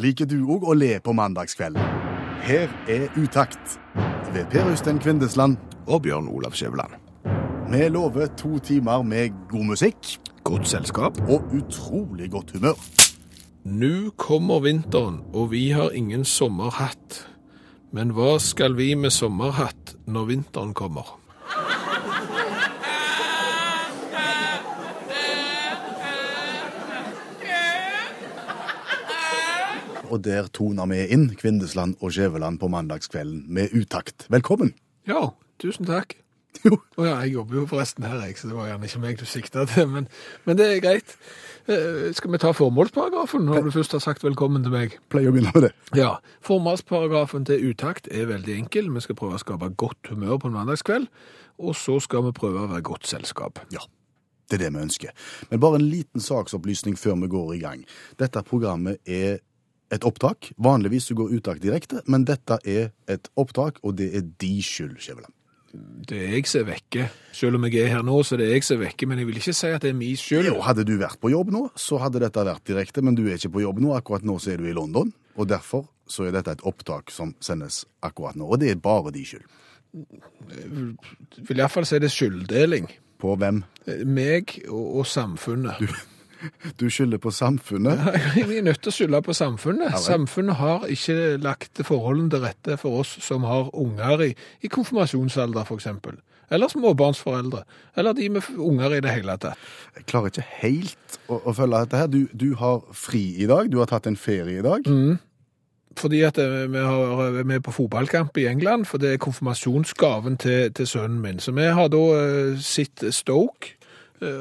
Liker du òg å le på mandagskvelden? Her er Utakt ved Per Øystein Kvindesland. Og Bjørn Olav Skjæveland. Vi lover to timer med god musikk Godt selskap. og utrolig godt humør. Nå kommer vinteren, og vi har ingen sommerhatt. Men hva skal vi med sommerhatt når vinteren kommer? Og der toner vi inn Kvindesland og Skjæveland på mandagskvelden med utakt. Velkommen. Ja, tusen takk. Jo. Og ja, jeg jobber jo forresten her, jeg, så det var gjerne ikke meg du sikta til, men, men det er greit. Eh, skal vi ta formålsparagrafen når du først har sagt velkommen til meg? Pleier å begynne med det. Ja, formålsparagrafen til utakt er veldig enkel. Vi skal prøve å skape godt humør på en mandagskveld, og så skal vi prøve å være godt selskap. Ja, det er det vi ønsker. Men bare en liten saksopplysning før vi går i gang. Dette programmet er et opptak. Vanligvis så går uttak direkte, men dette er et opptak, og det er de skyld, Skjæveland. Det er jeg som er vekke. Selv om jeg er her nå, så er det jeg som er vekke, men jeg vil ikke si at det er min skyld. Jo, hadde du vært på jobb nå, så hadde dette vært direkte, men du er ikke på jobb nå. Akkurat nå så er du i London, og derfor så er dette et opptak som sendes akkurat nå. Og det er bare de skyld. Jeg vil iallfall si det er skylddeling. På hvem? Eh, Meg og, og samfunnet. Du skylder på samfunnet. Vi er nødt til å skylde på samfunnet. Samfunnet har ikke lagt forholdene til rette for oss som har unger i, i konfirmasjonsalder, f.eks. Eller småbarnsforeldre. Eller de med unger i det hele tatt. Jeg klarer ikke helt å, å følge dette her. Du, du har fri i dag, du har tatt en ferie i dag. Fordi at eh, vi har- vi er på fotballkamp i England, for det er konfirmasjonsgaven til, til sønnen min. Så vi har da eh, sett Stoke eh,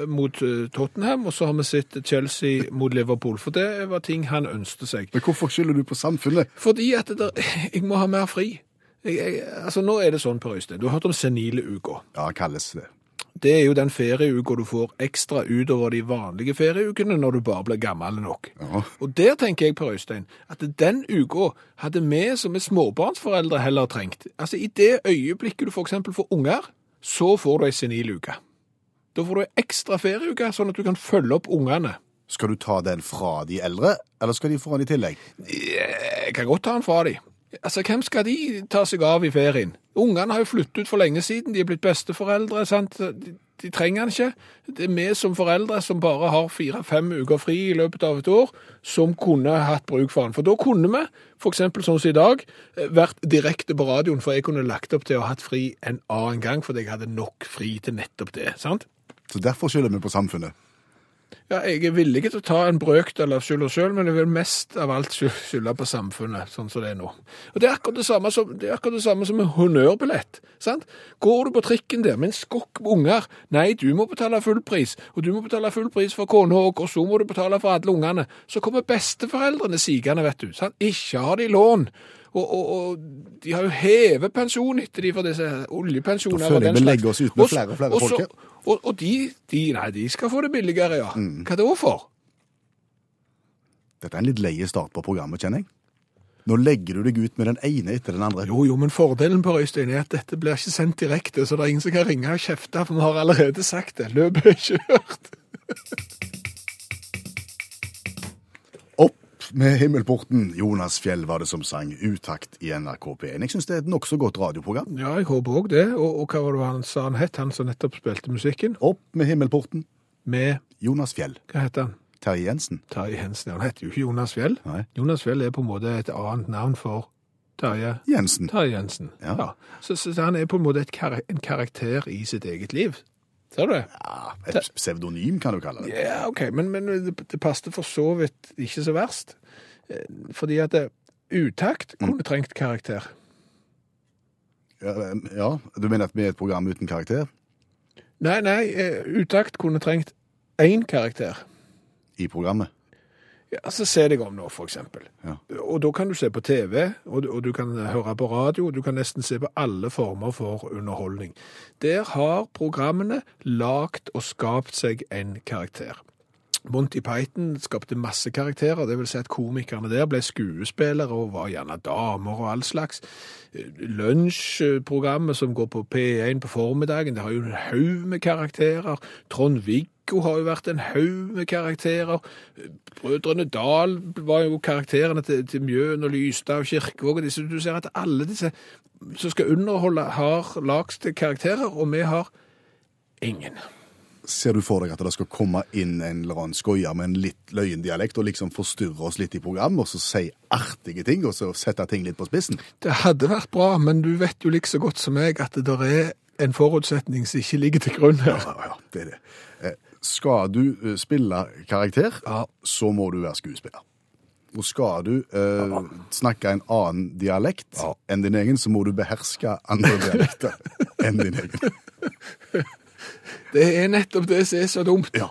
mot eh, Tottenham, og så har vi sett Chelsea mot Liverpool. For det var ting han ønsket seg. Men hvorfor skylder du på samfunnet? Fordi at det der, jeg må ha mer fri. Jeg, jeg, altså Nå er det sånn, Per Øystein, du har hørt om senile uker. Ja, kalles det. Det er jo den ferieuka du får ekstra utover de vanlige ferieukene når du bare blir gammel nok. Ja. Og der tenker jeg, Per Øystein, at den uka hadde vi som er småbarnsforeldre heller trengt. Altså i det øyeblikket du eksempel får unger, så får du ei senil uke. Da får du ekstra ferieuke, sånn at du kan følge opp ungene. Skal du ta den fra de eldre, eller skal de få den i tillegg? Jeg kan godt ta den fra de. Altså, hvem skal de ta seg av i ferien? Ungene har jo flyttet ut for lenge siden, de er blitt besteforeldre, sant? De, de trenger den ikke. Det er vi som foreldre som bare har fire-fem uker fri i løpet av et år, som kunne hatt bruk for den. For da kunne vi, eksempel sånn som i dag, eh, vært direkte på radioen, for jeg kunne lagt opp til å ha hatt fri en annen gang, fordi jeg hadde nok fri til nettopp det, sant? Så derfor skylder vi på samfunnet. Ja, jeg er villig til å ta en brøkdel av skylda sjøl, men jeg vil mest av alt skylde på samfunnet, sånn som det er nå. Og Det er akkurat det samme som, det det samme som en honnørbillett. sant? Går du på trikken der med en skokk med unger, nei, du må betale full pris, og du må betale full pris for kona òg, og så må du betale for alle ungene. Så kommer besteforeldrene sigende, vet du. sant? Ikke har de lån. Og, og, og de har jo hevet pensjon etter de for disse oljepensjonene. Da føler jeg vi legger oss ut med flere og flere folk. Og, og de, de, nei, de skal få det billigere, ja. Mm. Hva da for? Dette er en litt leie start på programmet, kjenner jeg. Nå legger du deg ut med den ene etter den andre. Jo, jo, men fordelen på Øystein er at dette blir ikke sendt direkte, så det er ingen som kan ringe og kjefte, for vi har allerede sagt det. Løpet er kjørt. med himmelporten. Jonas Fjell var det som sang utakt i NRK P1. Jeg syns det er et nokså godt radioprogram. Ja, jeg håper òg det. Og, og hva var det han sa han het, han som nettopp spilte musikken? Opp med himmelporten. Med Jonas Fjell. Hva heter han? Terje Jensen. Terje Jensen, Han heter jo ikke Jonas Fjell. Nei. Jonas Fjell er på en måte et annet navn for Terje Jensen. Terje Jensen. Ja. Så, så, så han er på en måte et kar en karakter i sitt eget liv. Ser du det? Ja, et pseudonym, kan du kalle det. Ja, ok, men, men det, det passet for så vidt ikke så verst. Eh, Fordi at det, utakt kunne trengt karakter. Ja, ja, Du mener at vi er et program uten karakter? Nei, nei, eh, utakt kunne trengt én karakter. I programmet? Ja, altså Se deg om nå, eksempel. Ja. Og da kan du se på TV, og, du- og du kan høre på radio, og du kan nesten se på alle former for underholdning. Der har programmene lagt og skapt seg en karakter. Monty Python skapte masse karakterer, det vil si at komikerne der ble skuespillere og var gjerne damer og all slags. Lunsjprogrammet som går på P1 på formiddagen, det har jo en haug med karakterer. Trond Viggo Ekko har jo vært en haug med karakterer. Brødrene Dal var jo karakterene til, til Mjøen og Lystad og Kirkevåg. og disse. Du ser at alle disse som skal underholde, har lagste karakterer, og vi har ingen. Ser du for deg at det skal komme inn en eller annen skoier med en litt løyen dialekt og liksom forstyrre oss litt i programmet, og så si artige ting, og så sette ting litt på spissen? Det hadde vært bra, men du vet jo like så godt som meg at det der er en forutsetning som ikke ligger til grunn her. Ja, ja, det er det. Skal du eh, spille karakter, Ja. så må du være skuespiller. Og skal du eh, snakke en annen dialekt Ja. enn din egen, så må du beherske andre dialekter enn din egen. Det er nettopp det som er så dumt. Ja.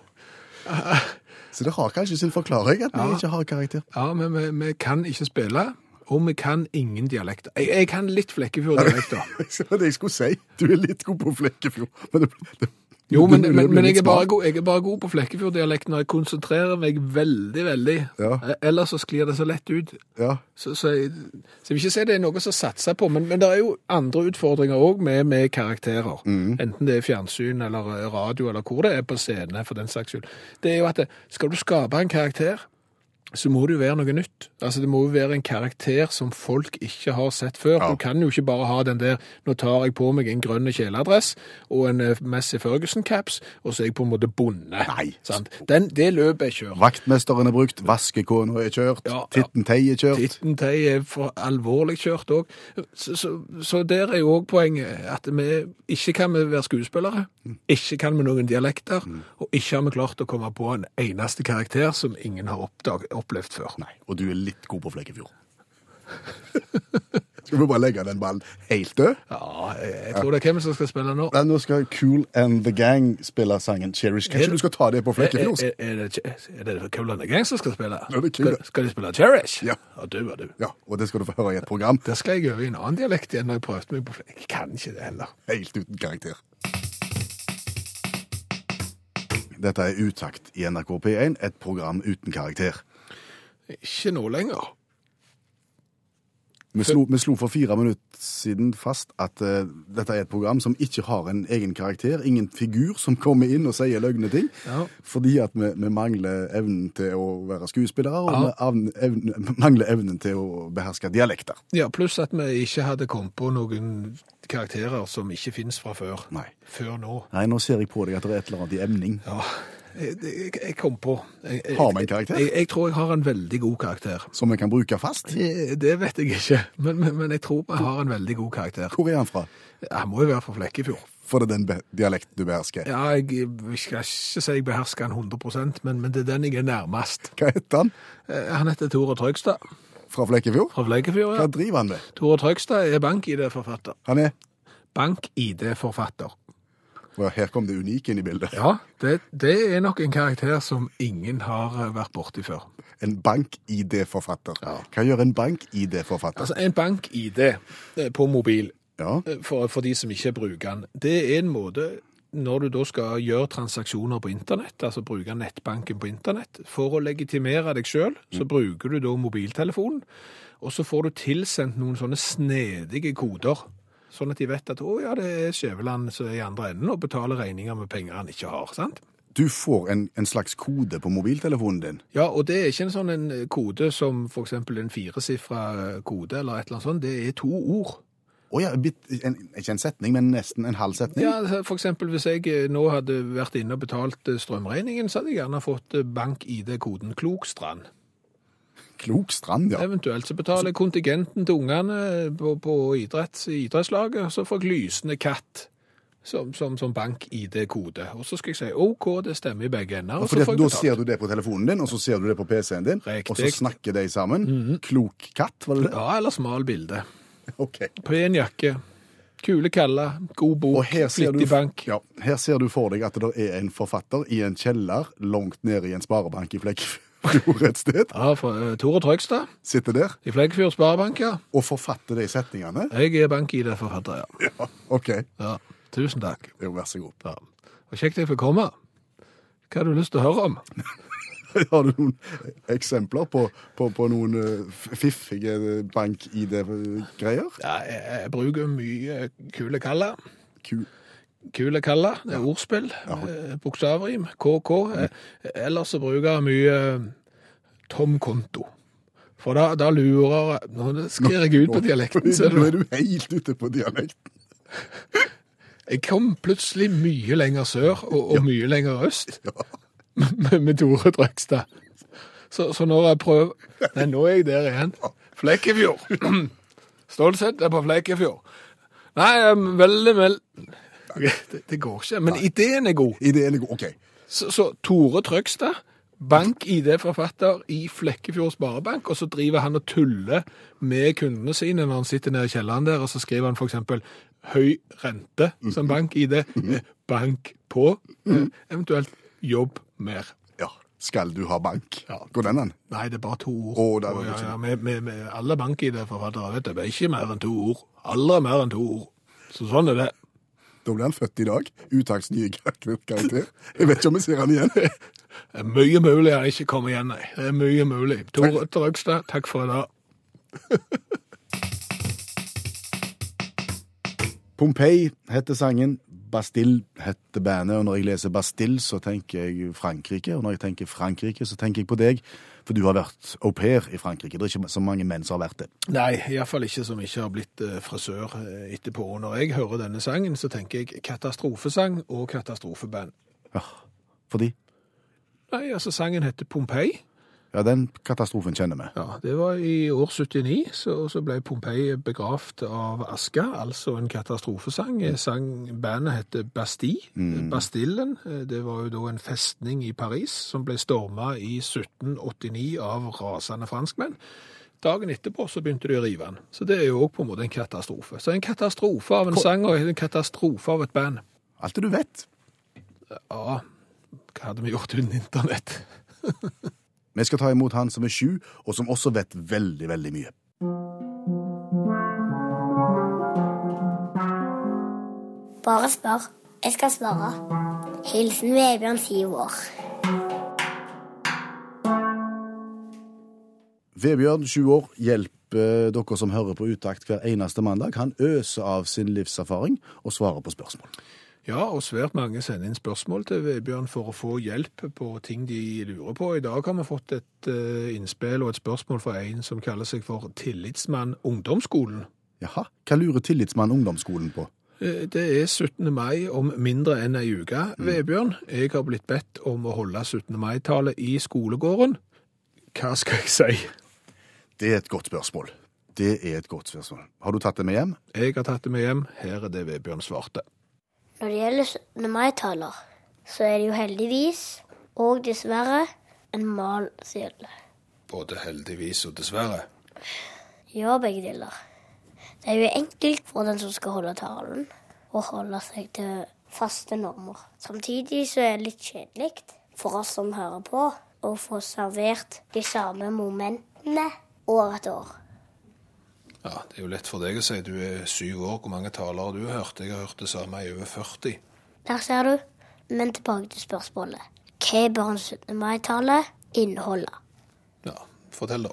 Så det har kanskje sin forklaring at vi ikke har karakter. Ja, men vi, vi kan ikke spille, og vi kan ingen dialekter. Jeg, jeg kan litt Flekkefjord-dialekter. Det var det jeg skulle si. Du er litt god på Flekkefjord. Men det, det, Jo, men, men, men jeg, er bare god, jeg er bare god på Flekkefjord-dialekten, når jeg konsentrerer meg veldig, veldig. Ja. Eh, Ellers så sklir det så lett ut. Ja. Så, så, jeg, så jeg vil ikke si det er noe som satser på, men, men det er jo andre utfordringer òg med, med karakterer. Enten det er fjernsyn eller eh, radio, eller hvor det er på scene, for den saks skyld. Det er jo at det, skal du skape en karakter, så må det jo være noe nytt. Altså Det må jo være en karakter som folk ikke har sett før. Ja. Du kan jo ikke bare ha den der 'nå tar jeg på meg en grønn kjeledress og en eh, Messi Ferguson-caps, og så er jeg på en måte bonde'. Nei. Sant? Den, det løpet er kjørt. Vaktmesteren er brukt, vaskekona er kjørt, Ja, ja. Titten Tei er kjørt. Titten Tei er for alvorlig kjørt òg. Så, så, så der er jo òg poenget at vi ikke kan vi være skuespillere, ikke kan vi noen dialekter, og ikke har vi klart å komme på en eneste karakter som ingen har oppdag, opplevd før. Nei, og du er litt god på Flekkefjord. Skal vi bare legge den ballen helt død? Ja, jeg, tror det er hvem som skal spille nå. Nei, nå skal Cool and the Gang spille sangen Cherish. Kanskje du skal ta det på Flekkefjord? Er, er, er det, er det Cool and the Gang som skal spille? Ja, det er Cool. skal, skal de spille Cherish? Ja. Og du og du. Ja, og det skal du få høre i et program Der skal jeg øve i en annen dialekt igjen når jeg prøvde meg på Flekkefjord. Jeg kan ikke det heller. helt uten karakter. Dette er Utakt i NRK P1, et program uten karakter. Ikke nå lenger. Vi slo, vi slo for fire minutter siden fast at uh, dette er et program som ikke har en egen karakter, ingen figur som kommer inn og sier løgne ting, Ja. fordi at vi, vi mangler evnen til å være skuespillere, og Ja. vi evne, mangler evnen til å beherske dialekter. Ja, pluss at vi ikke hadde kommet på noen karakterer som ikke finnes fra før. Nei. Før nå. Nei, nå ser jeg på deg at det er et eller annet i emning. Ja, jeg, jeg, kom på. Jeg, jeg, Har vi en karakter? Jeg, tror jeg har en veldig god karakter. Som vi kan bruke fast. Det, det vet jeg ikke, men, men, men jeg tror vi har en veldig god karakter. Hvor er han fra? Han må jo være fra Flekkefjord. For det er den dialekten du behersker. Ja, jeg, skal ikke si jeg behersker han 100% men, men det er den jeg er nærmest. Hva heter han? Eh, Han heter Tore Trøgstad Fra Flekkefjord? fra Flekkefjord. ja. Hva driver han med? Tore Trøgstad er bank-ID-forfatter. Han er Bank-ID-forfatter. Og Her kom det unike inn i bildet. Ja, det, det er nok en karakter som ingen har eh, vært borti før. En bank-ID-forfatter. Hva gjør en bank-ID-forfatter? Altså, en bank-ID eh, på mobil, Ja, eh, for, for de som ikke bruker den, det er en måte når du da skal gjøre transaksjoner på internett, altså bruke nettbanken på internett, for å legitimere deg selv, så bruker du da mobiltelefonen, og så får du tilsendt noen sånne snedige koder, sånn at de vet at, å ja, det er Skjæveland som er i andre enden og betaler regninger med penger han ikke har, sant? Du får en, en slags kode på mobiltelefonen din. Ja, og det er ikke en sånn en kode som eksempel en firesifra kode eller et eller annet sånt, det er to ord. Å ja, en, ikke en setning, men nesten en halv setning. Ja, altså, for eksempel hvis jeg eh, nå hadde vært inne og betalt eh, strømregningen, så hadde jeg gjerne fått eh, bank-ID-koden Klokstrand. Klokstrand, ja. Eventuelt så betaler jeg kontingenten til ungene på, på idretts, idrettslaget, og så får jeg lysende katt som, som, som bank-ID-kode. Og så skal jeg si OK, det stemmer i begge ender. og så får jeg Da betalt. ser du det på telefonen din, og så ser du det på PC-en din, Riktig. og så snakker de sammen. Klok katt, var det det? Ja, eller smal bilde. Ok. Pen jakke, kule kalla. god bok, Og her ser, du, flittig bank. ja, her ser du for deg at det er en forfatter i en kjeller langt nede i en sparebank i Flekkefjord et sted. Ja, fra eh, Tore Trøgstad Sitter der i Flekkefjord Sparebank, ja. og forfatter de setningene. Jeg er bank-ID-forfatter, ja. Ja, OK. ja. Tusen takk. Jo, vær så god. Ja. Og kjekt jeg fikk komme. Hva har du lyst til å høre om? Har du noen eksempler på, på, på noen eh, fiffige bank-ID-greier? Ja, jeg, jeg bruker mye kule kaller. Ku... Kule kalla, det er ordspill, Ja. bokstavrim, KK. Eh, Ellers så bruker jeg mye eh, tom konto. For da, da lurer jeg Nå sklir jeg ut på dialekten, Nå er du helt ute på dialekten. Jeg kom plutselig mye lenger sør og, og mye lenger øst med, med Tore Drøgstad. Så, så når jeg prøver Nei, nå er jeg der igjen. Flekkefjord. Stålsett er på Flekkefjord. Nei, veldig, veldig det, det går ikke. Men ideen er god. Ideen er god. OK. Så, så Tore Trøgstad, bank-ID-forfatter i Flekkefjord Sparebank, og så driver han og tuller med kundene sine når han sitter nede i kjelleren der, og så skriver han eksempel høy rente som bank-ID, eh, bank på, eh, eventuelt jobb mer. Ja. Skal du ha bank? Ja. Går den an? Nei, det er bare to ord. Oh, det er ja, ja, med, med, med alle bank-ID-forfattere, vet du, det er ikke mer enn to ord. Aldri mer enn to ord. Så sånn er det. Da blir han født i dag. Utakts nye karakter. Jeg vet ikke om vi ser han igjen. Det er mye mulig jeg ikke kommer igjen, nei. Det er mye mulig. Tor Trøgstad, takk for i dag. Pompeii heter sangen. Bastille heter bandet. Og når jeg leser Bastille, så tenker jeg Frankrike. Og når jeg tenker Frankrike, så tenker jeg på deg. For du har vært au pair i Frankrike. Det er ikke så mange menn som har vært det. Nei, iallfall ikke som ikke har blitt eh, frisør eh, etterpå. Når jeg hører denne sangen, så tenker jeg katastrofesang og katastrofeband. Ja. Fordi Nei, altså sangen heter Pompeii. Ja, den katastrofen kjenner vi. Ja, det var i år 79, så, så ble Pompeii begravd av aska, altså en katastrofesang. Sang, bandet heter Bastille. Bastillen, eh, det var jo da en festning i Paris som ble storma i 1789 av rasende franskmenn. Dagen etterpå så begynte de å rive den. Så det er jo òg på en måte en katastrofe. Så en katastrofe av en sang og en katastrofe av et band. Alt det du vet. Ja, hva hadde vi gjort uten internett? Vi skal ta imot han som er sju, og som også vet veldig, veldig mye. Bare spør. Jeg skal svare. Hilsen Vebjørn, syv år. Vebjørn, sju år, hjelper dere som hører på Utakt hver eneste mandag. Han øser av sin livserfaring og svarer på spørsmål. Ja, og svært mange sender inn spørsmål til Vebjørn for å få hjelp på ting de lurer på. I dag har vi fått et eh, innspill og et spørsmål fra en som kaller seg for Tillitsmann ungdomsskolen. Jaha, hva lurer tillitsmann ungdomsskolen på? Eh, Det er 17. mai om mindre enn ei uke. Vebjørn, jeg har blitt bedt om å holde 17. mai-tale i skolegården. Hva skal jeg si? Det er et godt spørsmål. Det er et godt spørsmål. Har du tatt det med hjem? Jeg har tatt det med hjem. Her er det Vebjørn svarte. Når det gjelder 17. mai-taler, så er det jo heldigvis, og dessverre, en mal som gjelder. Både heldigvis og dessverre. Ja, begge deler. Det er jo enkelt for den som skal holde talen, å holde seg til faste normer. Samtidig så er det litt kjedelig for oss som hører på, å få servert de samme momentene år etter år. Ja, Det er jo lett for deg å si. Du er syv år. Hvor mange talere du har hørt? Jeg har hørt det samme i over 40. Der ser du. Men tilbake til spørsmålet. Hva bør en 17. mai-tale inneholde? Ja, fortell da.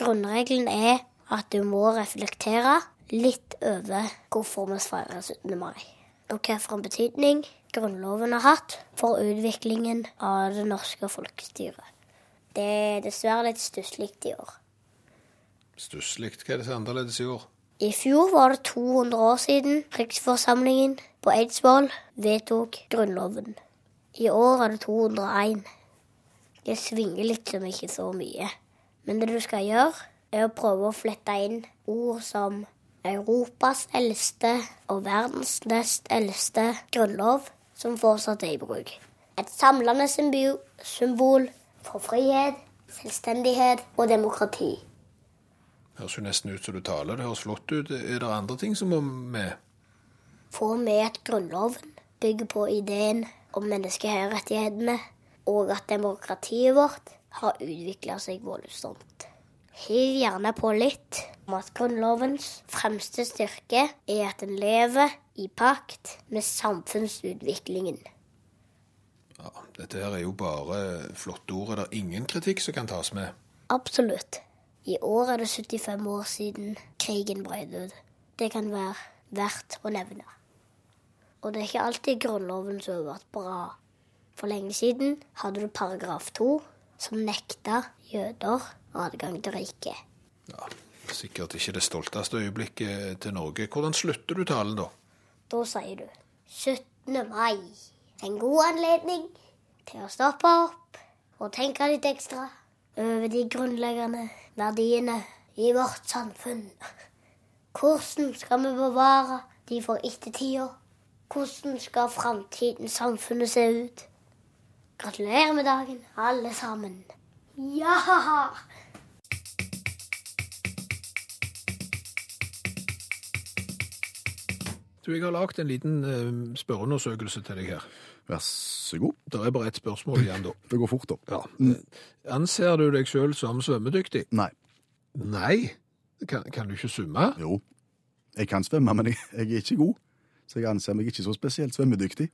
Grunnregelen er at du må reflektere litt over hvorfor vi feirer 17. mai. Og hvilken betydning Grunnloven har hatt for utviklingen av det norske folkestyret. Det er dessverre litt stusslig i år. Stusslig. Hva er det som er annerledes i år? I fjor var det 200 år siden riksforsamlingen på Eidsvoll vedtok Grunnloven. I år er det 201. Det svinger litt som ikke så mye. Men det du skal gjøre, er å prøve å flette inn ord som Europas eldste og verdens nest eldste grunnlov, som fortsatt er i bruk. Et samlende symbol, for frihet, selvstendighet og demokrati. Høres jo nesten ut som du taler. Det høres flott ut. Er det andre ting som må med? Få med at Grunnloven bygger på ideen om menneskerettighetene, og at demokratiet vårt har utvikla seg voldsomt. Hiv gjerne på litt om at Grunnlovens fremste styrke er at den lever i pakt med samfunnsutviklingen. Ja, Dette her er jo bare flotte ord. Er det ingen kritikk som kan tas med? Absolutt. I år er det 75 år siden krigen brøt ut. Det kan være verdt å nevne. Og det er ikke alltid Grunnloven som har vært bra. For lenge siden hadde du paragraf 2, som nekta jøder adgang til riket. Ja, Sikkert ikke det stolteste øyeblikket til Norge. Hvordan slutter du talen, da? Da sier du 17. mai. En god anledning til å stoppe opp og tenke litt ekstra over de grunnleggende verdiene i vårt samfunn. Hvordan skal vi bevare de for ettertida? Hvordan skal framtidens samfunnet se ut? Gratulerer med dagen, alle sammen. Ja! Du, Jeg har lagd en liten eh, spørreundersøkelse til deg her. Vær så god. Det er bare ett spørsmål igjen, da. Det går fort, da. Ja. Mm. Anser du deg sjøl som svømmedyktig? Nei. Nei. Kan, kan du ikke svømme? Jo. Jeg kan svømme, men jeg, jeg er ikke god. Så jeg anser meg ikke så spesielt svømmedyktig.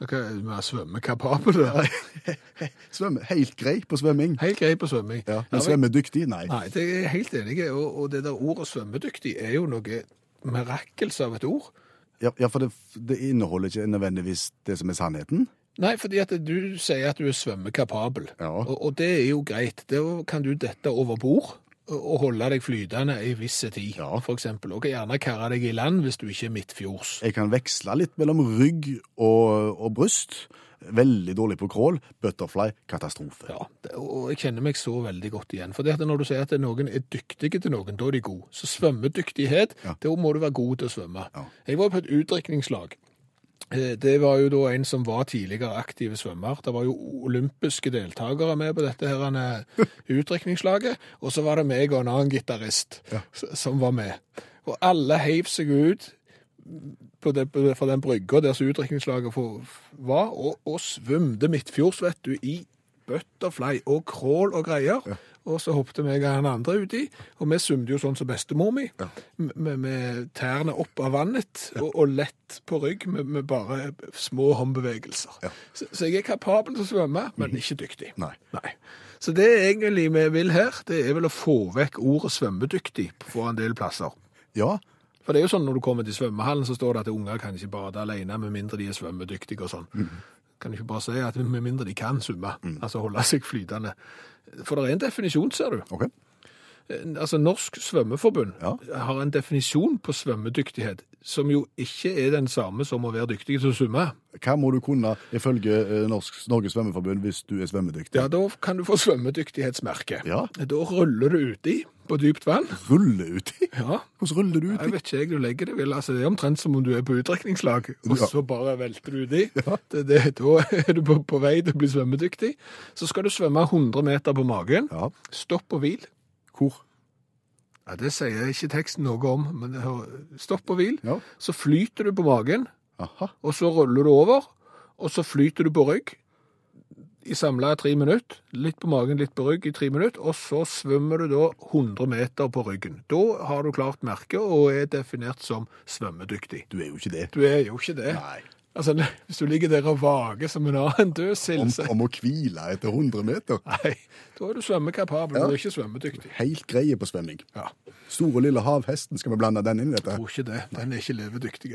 Ok, er svømmekapabel? Svømme, Helt grei på svømming. Helt grei på svømming. Ja, men svømmedyktig? Nei. Nei, det er helt enig. Og, og det der ordet svømmedyktig er jo noe mirakels av et ord. Ja, ja for det, det inneholder ikke nødvendigvis det som er sannheten. Nei, fordi at du sier at du er svømmekapabel. Ja. Og, og det er jo greit. Da kan du dette over bord og holde deg flytende i visse tid, Ja. eksempel. Og gjerne karre deg i land hvis du ikke er midtfjords. Jeg kan veksle litt mellom rygg og, og bryst. Veldig dårlig på crawl. Butterfly, katastrofe. Ja, og jeg kjenner meg så veldig godt igjen. For det at når du sier at noen er dyktige til noen, da er de gode. Så svømmedyktighet, Ja. da må du være god til å svømme. Ja. Jeg var på et utdrikningslag. Eh, Det var jo da en som var tidligere aktiv svømmer. Det var jo olympiske deltakere med på dette her eh, utdrikningslaget. Og så var det meg og en annen gitarist ja. som var med. Og alle heiv seg ut på det, på, den brygga der som utdrikningslaget var, og, og svømte midtfjords, vet du, i butterfly og crawl og greier. Og så hoppet meg og han andre uti, og vi svømte jo sånn som bestemor mi, med, med tærne opp av vannet, og, og lett på rygg, med, med bare små håndbevegelser. Så, så jeg er kapabel til å svømme, men ikke dyktig. Nei. Nei. Så det egentlig vi vil her, det er vel å få vekk ordet svømmedyktig på en del plasser. Ja, For det er jo sånn når du kommer til svømmehallen, så står det at unger kan ikke bade alene med mindre de er svømmedyktige og sånn. Kan du ikke bare si at med mindre de kan svømme, altså holde seg flytende. For det er en definisjon, ser du. ok. Eh, Altså Norsk Svømmeforbund Ja. har en definisjon på svømmedyktighet som jo ikke er den samme som å være dyktig til å svømme. Hva må du kunne ifølge eh, Norsk, Norges Svømmeforbund hvis du er svømmedyktig? Ja, Da kan du få svømmedyktighetsmerke. Ja. Da ruller du uti på dypt vann. Rulle uti? Ja, Hvordan ruller du Jeg vet ikke jeg du legger det vel. Altså, det er omtrent som om du er på utdrikningslag, og Ja. så bare velter du uti. Det, det, da er du på, på vei til å bli svømmedyktig. Så skal du svømme 100 meter på magen. Ja. Stopp og hvil. Hvor? Ja, Det sier ikke teksten noe om, men stopp og hvil. Ja. Så flyter du på magen, Aha. og så ruller du over, og så flyter du på rygg i samla tre minutter. Litt på magen, litt på rygg i tre minutter, og så svømmer du da 100 meter på ryggen. Da har du klart merket og er definert som svømmedyktig. Du er jo ikke det. Du er jo ikke det. Nei. Altså, hvis du ligger der og vager som en annen død sild, Om, om å hvile etter 100 meter. Nei, da er du svømmekapabel, Ja. du er ikke svømmedyktig. Helt greie på svømming. Ja, Store lille havhesten, skal vi blande den inn i dette? jeg tror ikke det. Den er ikke levedyktig.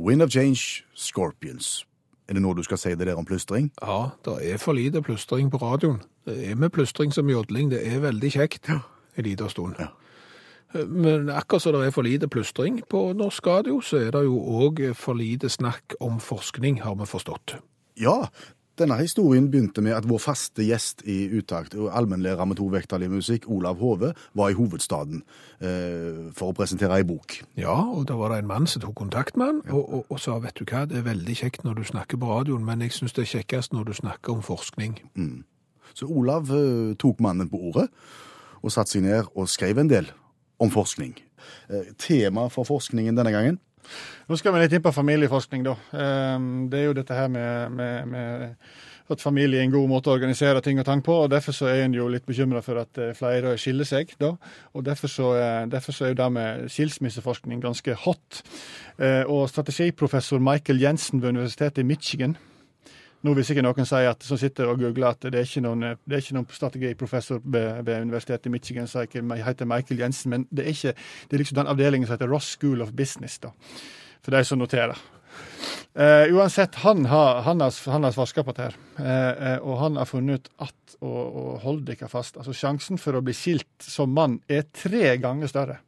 Wind of Change, Scorpions. Er det noe du skal si det der om plystring? Ja, det er for lite plystring på radioen. Det er med plystring som jodling. Det er veldig kjekt en liten stund. Ja. Men akkurat som det er for lite plystring på norsk radio, så er det jo òg for lite snakk om forskning, har vi forstått. Ja, denne historien begynte med at vår faste gjest i Utakt, allmennlærer med to vekttall i musikk, Olav Hove, var i hovedstaden eh, for å presentere ei bok. Ja, og da var det en mann som tok kontakt med han, og, og, og sa vet du hva, det er veldig kjekt når du snakker på radioen, men jeg syns det er kjekkest når du snakker om forskning. Så Olav eh, tok mannen på ordet og satte seg ned og skrev en del om forskning. Eh, tema for forskningen denne gangen Nå skal vi litt inn på familieforskning, da. Ehm, Det er jo dette her med, med, med at familie er en god måte å organisere ting og tang på. og Derfor så er en jo litt bekymra for at eh, flere skiller seg. da, og Derfor så, eh, derfor så er jo det med skilsmisseforskning ganske hot. Eh, Og strategiprofessor Michael Jensen ved Universitetet i Michigan Nå vil sikkert noen si at, som sitter og googler at det er ikke noen, det er ikke noen strategiprofessor ved, ved Universitetet i Michigan som heter Michael Jensen, men det er, ikke, det er liksom den avdelingen som heter Ross School of Business, da, for de som noterer. Eh, uansett, han har, han har, han har forska på dette, her, eh, eh, og han har funnet ut at og, og hold dere fast, altså sjansen for å bli skilt som mann er tre ganger større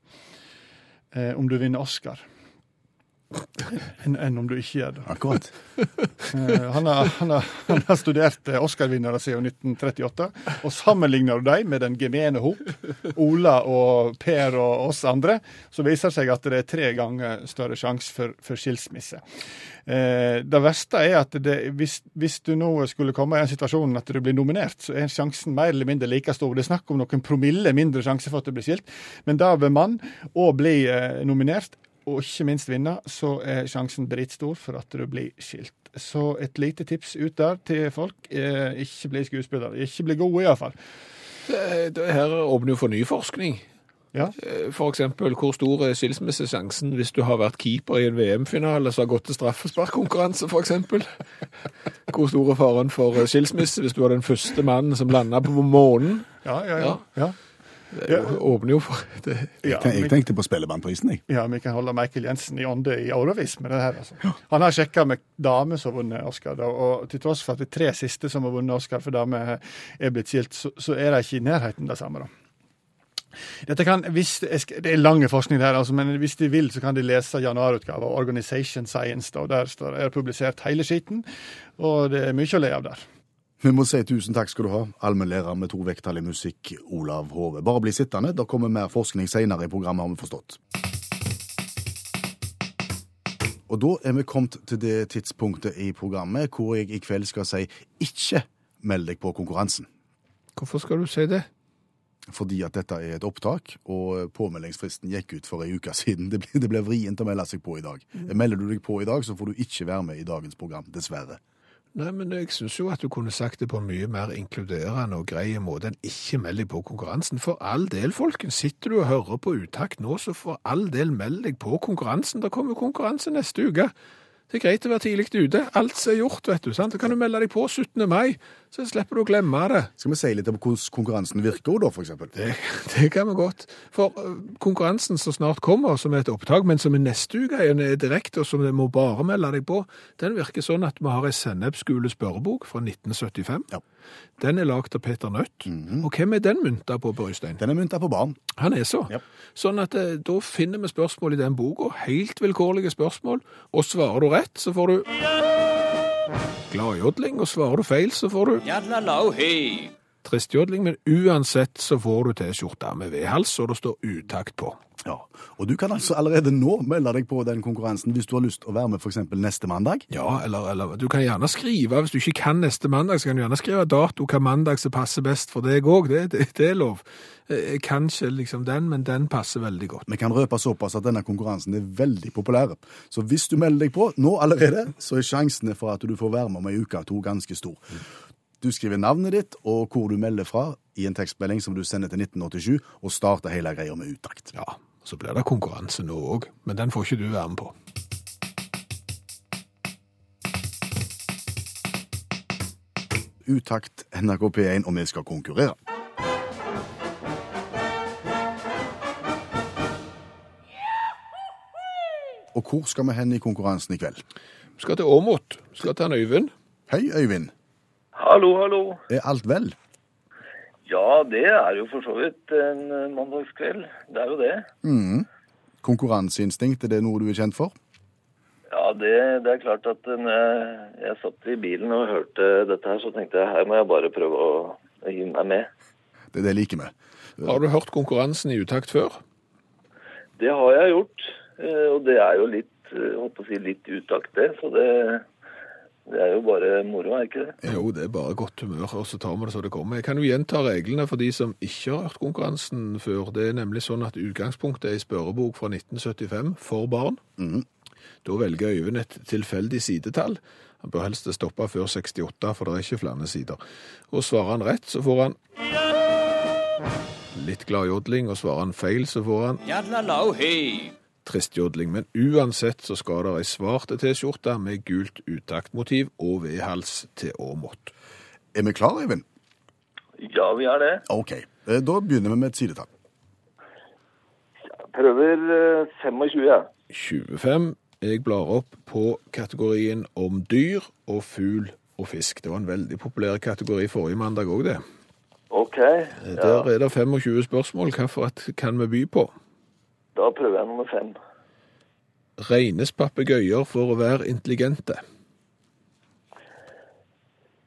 eh, om du vinner Oscar enn en om du ikke gjør det. Akkurat. Eh, han, har, han, har, han har studert eh, Oscar-vinnere siden 1938, og sammenligner du dem med den gemene hop, Ola og Per og oss andre, så viser det seg at det er tre ganger større sjanse for, for skilsmisse. Eh, det verste er at det, hvis, hvis du nå skulle komme i en situasjon at du blir nominert, så er sjansen mer eller mindre like stor. Det er snakk om noen promille mindre sjanse for at du blir skilt, men da ved mann å bli eh, nominert og ikke minst vinne, så er sjansen dritstor for at du blir skilt. Så et lite tips ut der til folk. Eh, ikke bli skuespiller. Ikke bli god, iallfall. Det, det her åpner jo for ny forskning. Ja. F.eks. For eksempel, hvor stor er skilsmissesjansen hvis du har vært keeper i en VM-finale som har gått til straffesparkkonkurranse, eksempel? Hvor stor er faren for eh, skilsmisse hvis du var den første mannen som landa på månen? Ja, ja, ja. Ja. Ja. Det er åpner jo for det. Jeg, Jeg, jeg tenkte på Spellemannprisen, jeg. Ja, vi kan holde Michael Jensen i ånde i årevis med det her. Altså. Han har sjekka med damer som har vunnet Oscar, da, og til tross for at de tre siste som har vunnet Oscar for damer er blitt skilt, så, så er de ikke i nærheten det samme. da. Dette kan, hvis, det er lange forskning der, altså, men hvis de vil, så kan de lese januarutgava av Organization Science. Da, og Der står, er det publisert hele skiten, og det er mye å le av der. Vi må si tusen takk skal du ha, allmennlærer med to vekttall i musikk, Olav Hove. Bare bli sittende, det kommer mer forskning senere i programmet, har vi forstått. Og da er vi kommet til det tidspunktet i programmet hvor jeg i kveld skal si ikke meld deg på konkurransen. Hvorfor skal du si det? Fordi at dette er et opptak, og påmeldingsfristen gikk ut for ei uke siden. Det ble, det ble vrient å melde seg på i dag. Melder du deg på i dag, så får du ikke være med i dagens program, dessverre. Nei, men jeg syns jo at du kunne sagt det på en mye mer inkluderende og grei måte enn ikke meld deg på konkurransen. For all del, folkens. Sitter du og hører på utakt nå, så for all del meld deg på konkurransen. Det kommer konkurranse neste uke. Det er greit å være tidlig ute. Alt er gjort, vet du. sant? Da kan du melde deg på 17. mai, så slipper du å glemme det. Skal vi si litt om hvordan konkurransen virker da, eksempel? Det, det kan vi godt. For øh, konkurransen som snart kommer, som er et opptak, men som er neste uke er direkte, og som du må bare melde deg på, den virker sånn at vi har ei sennepsgule spørrebok fra 1975. Ja. Den er lagd av Peter Nødt. Og hvem er den mynta på, Børjestein? Den er mynta på barn. Han er så. Ja. Sånn at eh, da finner vi spørsmål i den boka, helt vilkårlige spørsmål, og svarer du rett, så får du gladjodling, og svarer du feil, så får du tristjodling, men uansett så får du T-skjorte med V-hals, og det står utakt på. Ja, og du kan altså allerede nå melde deg på den konkurransen hvis du har lyst å være med eksempel neste mandag. Ja, eller, eller du kan gjerne skrive, hvis du ikke kan neste mandag, så kan du gjerne skrive dato hva mandag som passer best for deg òg, det, det, det er lov. Eh, Kanskje liksom den, men den passer veldig godt. Vi kan røpe såpass at denne konkurransen er veldig populær. Så hvis du melder deg på nå allerede, så er sjansene for at du får være med om ei uke to ganske stor. Du skriver navnet ditt og hvor du melder fra i en tekstmelding som du sender til 1987, og starter hele greia med utakt. Ja, så blir det konkurranse nå òg, men den får ikke du være med på. Utakt NRK P1, og vi skal konkurrere. Og hvor skal vi hen i konkurransen i kveld? Vi skal til Åmot. Vi skal til Øyvind. Hei, Øyvind. Hallo, hallo. Er alt vel? Ja, det er jo for så vidt en eh, mandagskveld. Det er jo det. Mm. Konkurranseinstinkt, er det noe du er kjent for? Ja, det, det er klart at eh, når jeg, jeg satt i bilen og hørte dette her, så tenkte jeg her må jeg bare prøve å hive meg med. Det er det liker vi. Har du hørt konkurransen i utakt før? Det har jeg gjort, eh, og det er jo litt, eh, holdt på å si, litt utakt det, så det, det er jo bare moro, er ikke det? Jo, det er bare godt humør, og så tar vi det så det kommer. Jeg kan jo gjenta reglene for de som ikke har hørt konkurransen før. Det er nemlig sånn at utgangspunktet er en spørrebok fra 1975 for barn. Da velger Øyvind et tilfeldig sidetall. Han bør helst stoppe før 68, for det er ikke flere sider. Og svarer han rett, så får han litt glad jodling, og svarer han feil, så får han tristjodling. Men uansett så skal det ei svarte T-skjorte med gult uttaktmotiv og vedhals til Åmot. Er vi klar, Eivind? Ja, vi er det. OK. Eh, Da begynner vi med et sidetall. Prøver eh, 25, jeg. 25. Jeg blar opp på kategorien om dyr og fugl og fisk. Det var en veldig populær kategori forrige mandag òg, det. OK. Der er det 25 spørsmål. Hvilket kan vi by på? Da prøver jeg nummer fem. Regnes papegøyer for å være intelligente?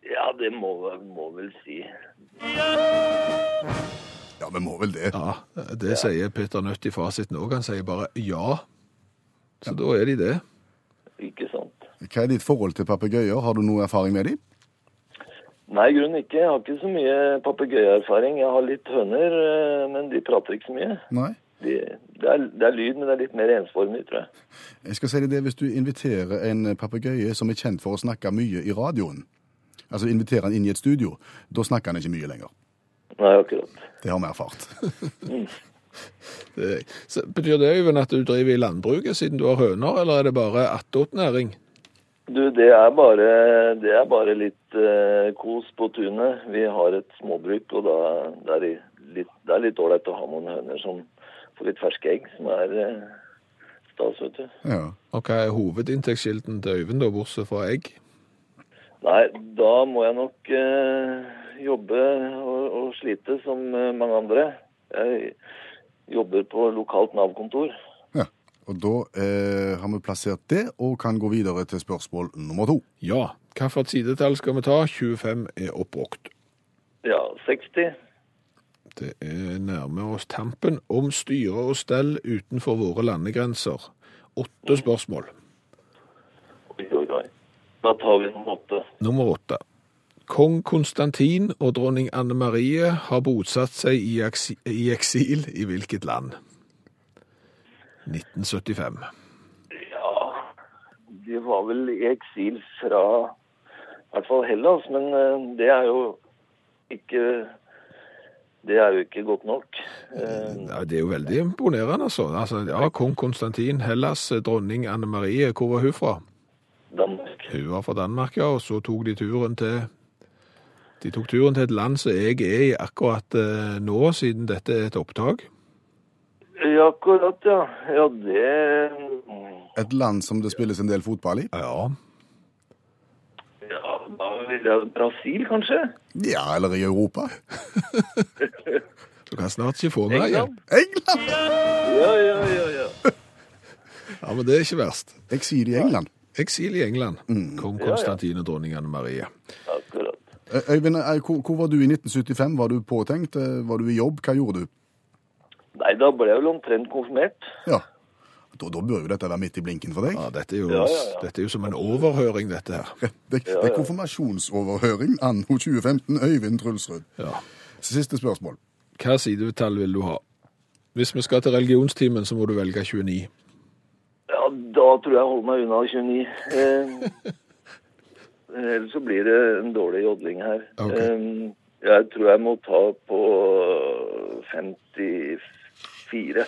Ja, det må, må vel si. Ja, vi må vel det. Ja, det sier Peter Nødt i fasiten òg. Han sier bare ja. Så da er de det. Ikke sant. Hva er ditt forhold til papegøyer? Har du noe erfaring med dem? Nei, i grunnen ikke. Jeg har ikke så mye papegøyeerfaring. Jeg har litt høner, eh, men de prater ikke så mye. Nei. De, det, er, det er lyd, men det er litt mer ensformig, tror jeg. Jeg skal si deg det, Hvis du inviterer en papegøye som er kjent for å snakke mye i radioen, altså inviterer han inn i et studio, da snakker han ikke mye lenger. Nei, akkurat. Det har vi erfart. det så betyr det Øyvind, at du driver i landbruket siden du har høner, eller er det bare attåtnæring? Du, det er bare, det er bare litt eh, kos på tunet. Vi har et småbruk, og da det det det er litt ålreit å ha noen høner som får litt ferske egg, som er eh, stas, vet du. Ja. Og hva er hovedinntektskilden til Øyvind, da, bortsett fra egg? Nei, da må jeg nok eh, jobbe og, og slite som eh, mange andre. Jeg jobber på lokalt Nav-kontor. ja. Og da eh, har vi plassert det, og kan gå videre til spørsmål nummer to. Ja. Hvilket sidetall skal vi ta? 25 er oppbrukt. Ja, 60. Det er nærme oss tampen om styre og stell utenfor våre landegrenser. Åtte spørsmål. Oi, oi, oi. Da tar vi nummer åtte. Nummer åtte. Kong Konstantin og dronning Anne Marie har bosatt seg i, aksi- i eksil i hvilket land? 1975. Ja, de var vel i eksil fra i hvert fall Hellas, men eh, det er jo ikke det er jo ikke godt nok. Eh, Ja, det er jo veldig imponerende, altså. altså ja, Kong Konstantin, Hellas, dronning Anne Marie, hvor var hun fra? Danmark. Hun var fra Danmark, ja, og så tok de turen til de tok turen til et land som jeg er i akkurat eh, nå, siden dette er et opptak. Ja, akkurat, ja. Ja, det Et land som det spilles en del fotball i? Ja, da vil jeg Brasil, kanskje? Ja, eller i Europa? du kan snart ikke få meg igjen. England? England! Ja, ja, ja, ja. Ja, men det er ikke verst. Eksil i England. Eksil i England. Kong Ja, ja. Konstantin og dronning Anne Marie. Akkurat. Eh, Øyvind, eh, hvor, hvor var du i 1975? Var du påtenkt? Eh, Var du i jobb? Hva gjorde du? Nei, da ble jeg vel omtrent konfirmert. Ja. Da, da bør jo dette være midt i blinken for deg. Ja, dette er jo, Ja, ja, ja. Dette er jo som en overhøring, dette her. Det, det er konfirmasjonsoverhøring anno 2015. Øyvind Trulsrud. Ja. Siste spørsmål. Hva sidetall vil du ha? Hvis vi skal til religionstimen, så må du velge 29. Ja, da tror jeg jeg holder meg unna 29. Eh, ellers så blir det en dårlig jodling her. Okay. Eh, jeg tror jeg må ta på 54.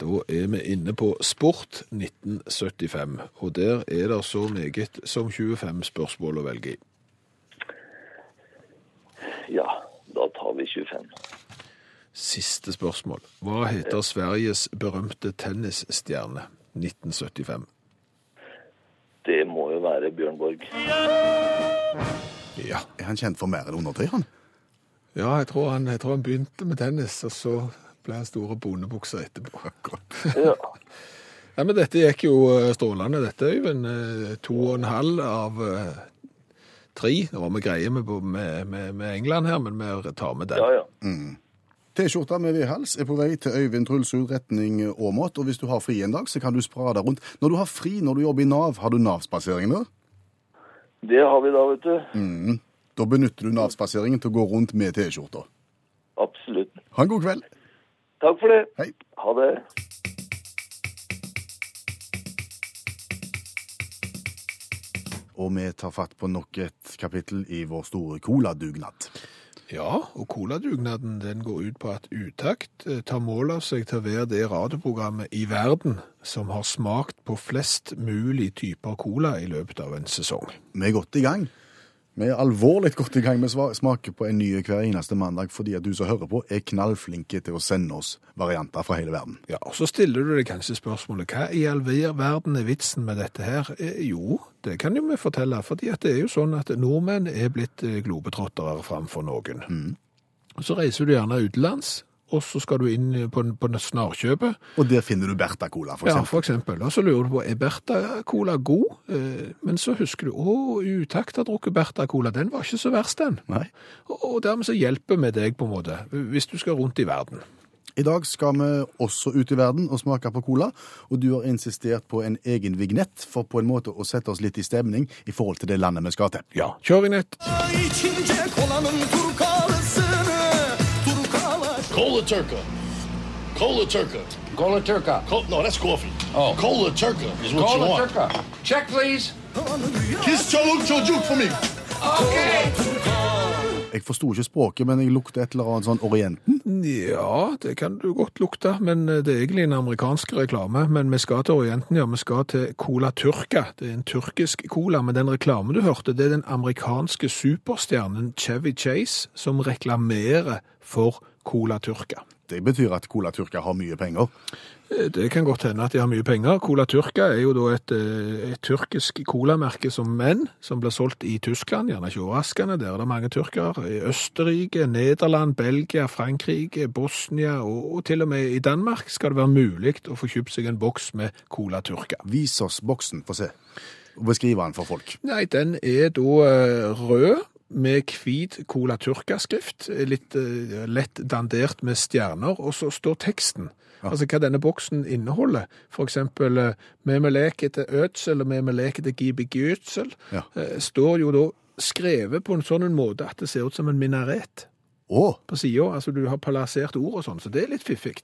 Da er vi inne på Sport 1975, og der er det så meget som 25 spørsmål å velge i. Ja, da tar vi 25. Siste spørsmål. Hva heter Sveriges berømte tennisstjerne 1975? Det må jo være Bjørn Borg. Ja. Er han kjent for mer enn undertøy, han? Ja, jeg tror, han, jeg tror han begynte med tennis, og så ble store bondebukser etterpå. Ja. Ja, men dette gikk jo eh, strålende, dette, Øyvind. Eh, To og en halv av eh, tre. Nå var vi greie med, med, med, med England her, men vi tar med den. ja, ja. T-skjorta med vedhals er på vei til Øyvind Trulsrud retning Åmot, og hvis du har fri en dag, så kan du sprade rundt. Når du har fri når du jobber i Nav, har du Nav-spaseringen da? Det har vi da, vet du. Da benytter du Nav-spaseringen til å gå rundt med T-skjorta. Absolutt. Ha en god kveld. Takk for det. Hei. Ha det. Og vi tar fatt på nok et kapittel i vår store coladugnad. Ja, og Coladugnaden den går ut på at Utakt eh, tar mål av seg til å være det radioprogrammet i verden som har smakt på flest mulig typer cola i løpet av en sesong. Vi er godt i gang. Vi er alvorlig godt i gang med å smake på en ny hver eneste mandag, fordi at du som hører på, er knallflinke til å sende oss varianter fra hele verden. Ja, og Så stiller du deg kanskje spørsmålet hva i all verden er vitsen med dette her? Eh, jo, det kan jo vi fortelle, fordi at det er jo sånn at nordmenn er blitt eh, globetrottere framfor noen. Så reiser du gjerne utenlands, og så skal du inn på, på snarkjøpet. Og der finner du Bertha Cola, for eksempel. Ja, for eksempel. Og så lurer du på, er Bertha-cola god? Eh, Men så husker du, å, Utakt har drukket Bertha-cola, den var ikke så verst den. Nei. Og dermed så hjelper vi deg på en måte, hvis du skal rundt i verden. I dag skal vi også ut i verden og smake på cola, og du har insistert på en egen vignett for på en måte å sette oss litt i stemning i forhold til det landet vi skal til. Ja, kjør vignett. Cola Turca. Cola Turca. Cola Turca. Co- no, that's coffee. Oh. Cola Turca is what you Cola want. Turca. Check, please. Kiss Choluk Chojuk for me. Jeg forsto ikke språket, men jeg lukter et eller annet sånn Orienten. Ja, det kan du godt lukte, men eh, det er egentlig en amerikansk reklame. Men vi skal til Orienten, ja. Vi skal til Cola Turca. Det er en tyrkisk cola, men den reklamen du hørte, det er den amerikanske superstjernen Chevy Chase som reklamerer for Cola Turca. Det betyr at Cola Turca har mye penger. Eh, Det kan godt hende at de har mye penger. Cola Turca er jo da et, eh, et tyrkisk colamerke som menn, som blir solgt i Tyskland, gjerne ikke overraskende, der er det mange tyrkere. I Østerrike, Nederland, Belgia, Frankrike, Bosnia og, og til og med i Danmark skal det være mulig å få kjøpt seg en boks med Cola Turca. Vis oss boksen, få se. Beskriv den for folk. Nei, den er da eh, rød med hvit Cola Turca-skrift, litt eh, lett dandert med stjerner, og så står teksten. Altså hva denne boksen inneholder. For eksempel eh, med med leke til ødsel og med med leke til gibig ødsel, Ja. eh, står jo da skrevet på en sånn måte at det ser ut som en minaret Oh. på sida. Altså du har palassert ord og sånn, så det er litt fiffig.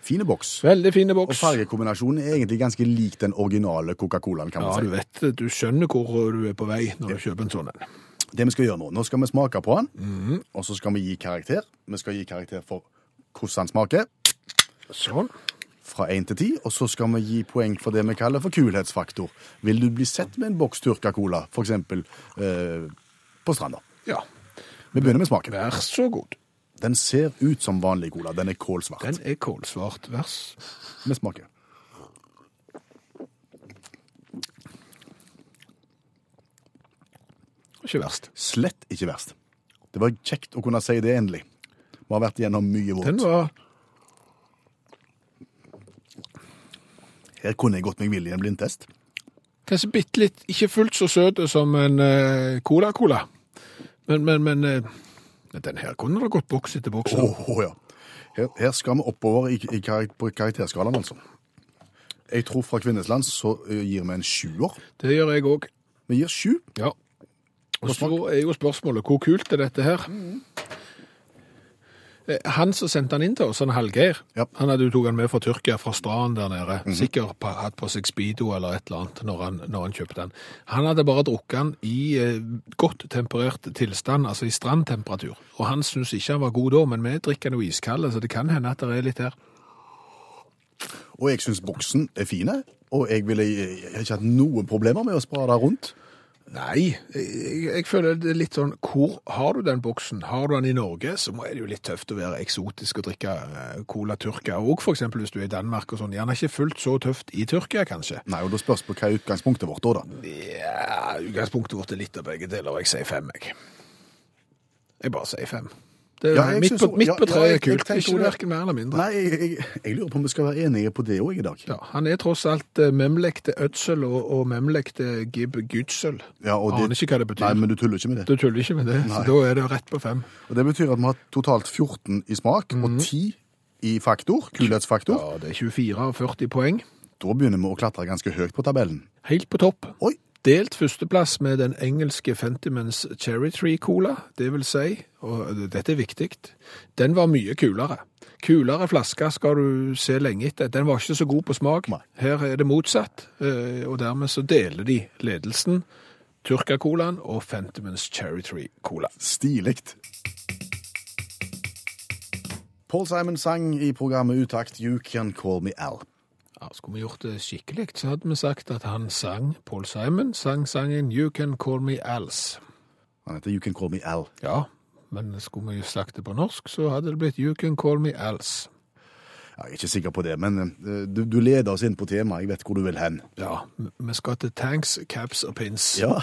fine boks. Veldig fine boks. Og fargekombinasjonen er egentlig ganske lik den originale Coca-Colaen, kan man Ja, si. du vet, du skjønner hvor du er på vei når du kjøper en sånn en. Det vi skal gjøre nå, nå skal vi smake på den, Mhm. og så skal vi gi karakter. Vi skal gi karakter for hvordan den smaker, Sånn. fra 1 til 10, og så skal vi gi poeng for det vi kaller for kulhetsfaktor. Vil du bli sett med en boks Turka-cola, for eksempel eh, på stranda? Ja, Vi begynner med smaken. vær så god. Den ser ut som vanlig cola, den er kålsvart. Den er kålsvart. Vers. Vi smaker. Ikke verst. Slett ikke verst. Det var kjekt å kunne si det endelig. Vi har vært igjennom mye Den var Her kunne jeg gått meg vill i en blindtest. kanskje bitte litt ikke fullt så søt som en eh, Cola-Cola. Men, men, men eh, den her kunne det gått boks etter boks. Oh, Åh, ja. Her, her skal vi oppover i, i, karakterskalaen, altså. Jeg tror fra Kvinnesland så eh, gir vi en sjuer. Det gjør jeg òg. Vi gir sju. Ja. Og så er jo spørsmålet hvor kult er dette her? Eh, Han som sendte han inn til oss, han Hallgeir, Ja. han hadde jo tok han med fra Tyrkia, fra stranden der nede. Sikkert på, hatt på seg speedo eller et eller annet når han, når han kjøpte den. Han hadde bare drukket den i eh, godt temperert tilstand, altså i strandtemperatur. Og han syntes ikke han var god da, men vi drikker den jo iskald, så det kan hende at det er litt her. Og jeg syns boksen er fine, og jeg, ville, har ikke hatt noen problemer med å spra det rundt. Nei, jeg, jeg føler det er litt sånn, hvor har du den boksen? Har du den i Norge, så må- er det jo litt tøft å være eksotisk og drikke eh, Cola. Og for eksempel hvis du er i Danmark og sånn, gjerne ikke fullt så tøft i Tyrkia kanskje. Nei, og da spørs på hva er utgangspunktet vårt da, da. Ja, utgangspunktet vårt er litt av begge deler, jeg sier fem, jeg. Jeg bare sier fem. Det Ja, midt, på, midt på ja, treet er jeg- jeg kult, ikke det. hverken mer eller mindre. Nei, jeg, jeg, jeg lurer på om vi skal være enige på det òg i dag. Ja, han er tross alt uh, memlekte ødsel og, og memlekte gib gudsel. Ja, og det- Aner ikke hva det betyr. Nei, men du tuller ikke med det. Du tuller ikke med det, så da er det rett på fem. Og Det betyr at vi har totalt 14 i smak og 10 i faktor, kulhetsfaktor. Ja, det er 24 av 40 poeng. Da begynner vi å klatre ganske høyt på tabellen. Helt på topp. Oi! Delt førsteplass med den engelske Fentimans Cherry Tree Cola, det vil si, og dette er viktig, den var mye kulere. Kulere flaske skal du se lenge etter. Den var ikke så god på smak. Her er det motsatt, eh, og dermed så deler de ledelsen. Turka-colaen og Fentimans Cherry Tree Cola. Stilig. Paul Simon sang i programmet Utakt You Can Call Me Al. Ja, skulle vi gjort det skikkelig, så hadde vi sagt at han sang, Paul Simon sang sangen You Can Call Me Als. Han heter You Can Call Me Al. Ja, men skulle vi sagt det på norsk, så hadde det blitt You Can Call Me Als. Ja, Jeg er ikke sikker på det, men eh, du, du leder oss inn på temaet. Jeg vet hvor du vil hen. Ja, vi skal til tanks, caps og pins. Ja,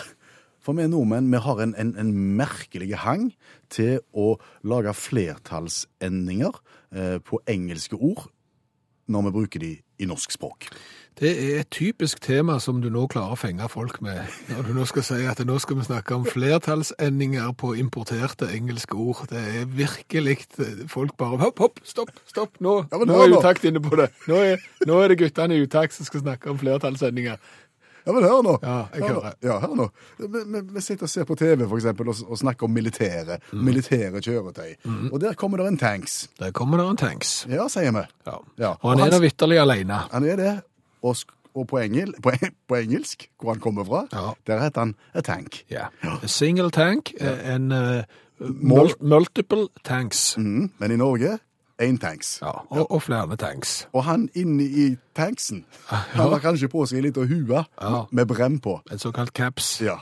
for vi nordmenn vi har en, en, en merkelig hang til å lage flertallsendinger eh, på engelske ord når vi bruker de i norsk språk. Det er et typisk tema som du nå klarer å fenge folk med, når du nå skal si at nå skal vi snakke om flertallsendinger på importerte engelske ord. Det er virkelig folk bare Hopp, hopp, stopp, stopp, nå, Ja, nå, nå er utakt inne på det. Nå er, nå er det guttene i utakt som skal snakke om flertallsendinger. Ja, men hør nå. Ja, jeg Hør hører. Ja, hør nå. Vi, vi, vi sitter og ser på TV for eksempel, og, og snakker om militære, Mm. militære kjøretøy. Og der kommer det en tanks. Der kommer det en tanks. Ja, sier vi. Ja. Ja. Og han er da vitterlig alene. Han er det. Og, og på, engel, på, på engelsk, hvor han kommer fra, Ja. der heter han a tank. Ja. A single tank, eh, en uh, mul multiple tanks. Mm, men i Norge, én tanks. Ja, og, og flere tanks. Og han inne i tanksen, han har kanskje på seg litt liten hue Ja. med brem på. En såkalt caps. Ja,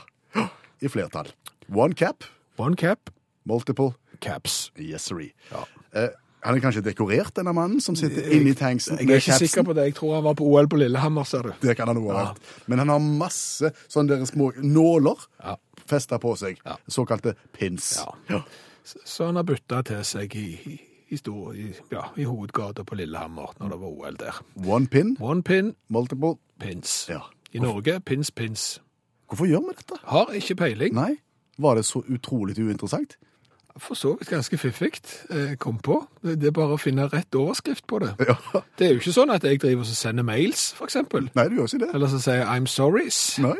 i flertall. One cap, One cap, multiple, caps. yes sir. Ja. Eh, han er kanskje dekorert, denne mannen som sitter inne i tanksen Jeg er ikke sikker på det. Jeg tror han var på OL på Lillehammer, ser du. Det kan han også ha Ja. vært. Men han har masse sånne små nåler Ja. festa på seg. Ja. Såkalte pins. Ja. Så- Så han har bytta til seg i, i, i, stor, i, ja, i hovedgata på Lillehammer når det var OL der. One pin, One pin, multiple. pins. Ja. I Norge, pins, pins. Hvorfor gjør vi dette? Har ikke peiling. Nei, var det så utrolig uinteressant? For så vidt ganske fiffig eh, kom på. Det er bare å finne rett overskrift på det. Ja. Det er jo ikke sånn at jeg driver og sender mails, eksempel. Nei, du gjør ikke det. Eller så sier jeg I'm sorries. Nei,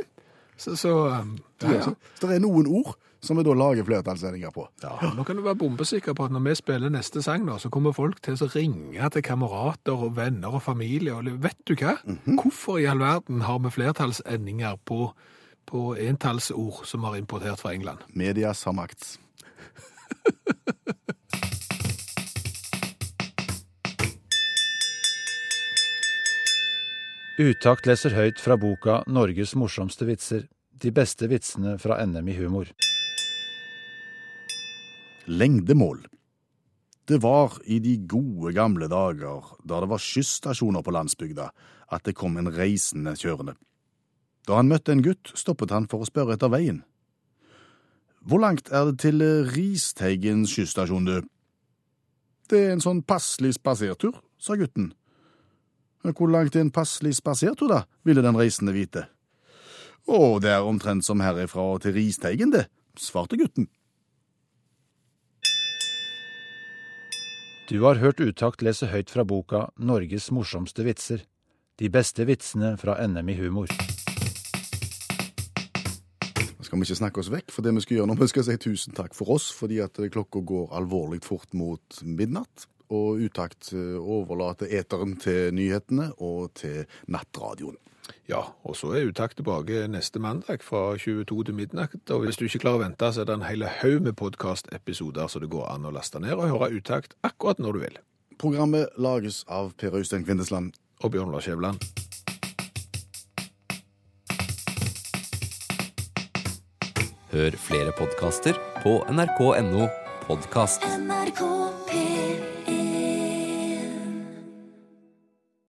Så, så um, ja, ja. Så det er noen ord som vi da lager flertallssendinger på. Ja, nå kan du være bombesikker på at når vi spiller neste sang, da, så kommer folk til å ringe til kamerater og venner og familie. Og vet du hva? Hvorfor i all verden har vi flertallsendinger på, på entallsord som har importert fra England? Medias har makt. Utakt leser høyt fra boka Norges morsomste vitser. De beste vitsene fra NM i humor. Lengdemål. Det var i de gode gamle dager, da det var skysstasjoner på landsbygda, at det kom en reisende kjørende. Da han møtte en gutt, stoppet han for å spørre etter veien. Hvor langt er det til Risteigen skysstasjon, du? Det er en sånn passelig spasertur, sa gutten. «Men Hvor langt er en passelig spasertur, da, ville den reisende vite. Å, det er omtrent som herifra og til Risteigen, det, svarte gutten. Du har hørt Utakt lese høyt fra boka Norges morsomste vitser. De beste vitsene fra NM i humor. Nå skal vi ikke snakke oss vekk for det vi skal gjøre nå. Vi skal si tusen takk for oss, fordi at klokka går alvorlig fort mot midnatt. Og Utakt eh, overlater eteren til nyhetene og til nattradioen. Ja, og så er Utakt tilbake neste mandag fra 22 til midnatt. Og hvis du ikke klarer å vente, så er det en hel haug med podkastepisoder så det går an å laste ned og høre Utakt akkurat når du vil. Programmet lages av Per Øystein Kvindesland. Og Bjørn Lars Skjæveland. Hør flere podkaster på nrk.no podkast. NRK P3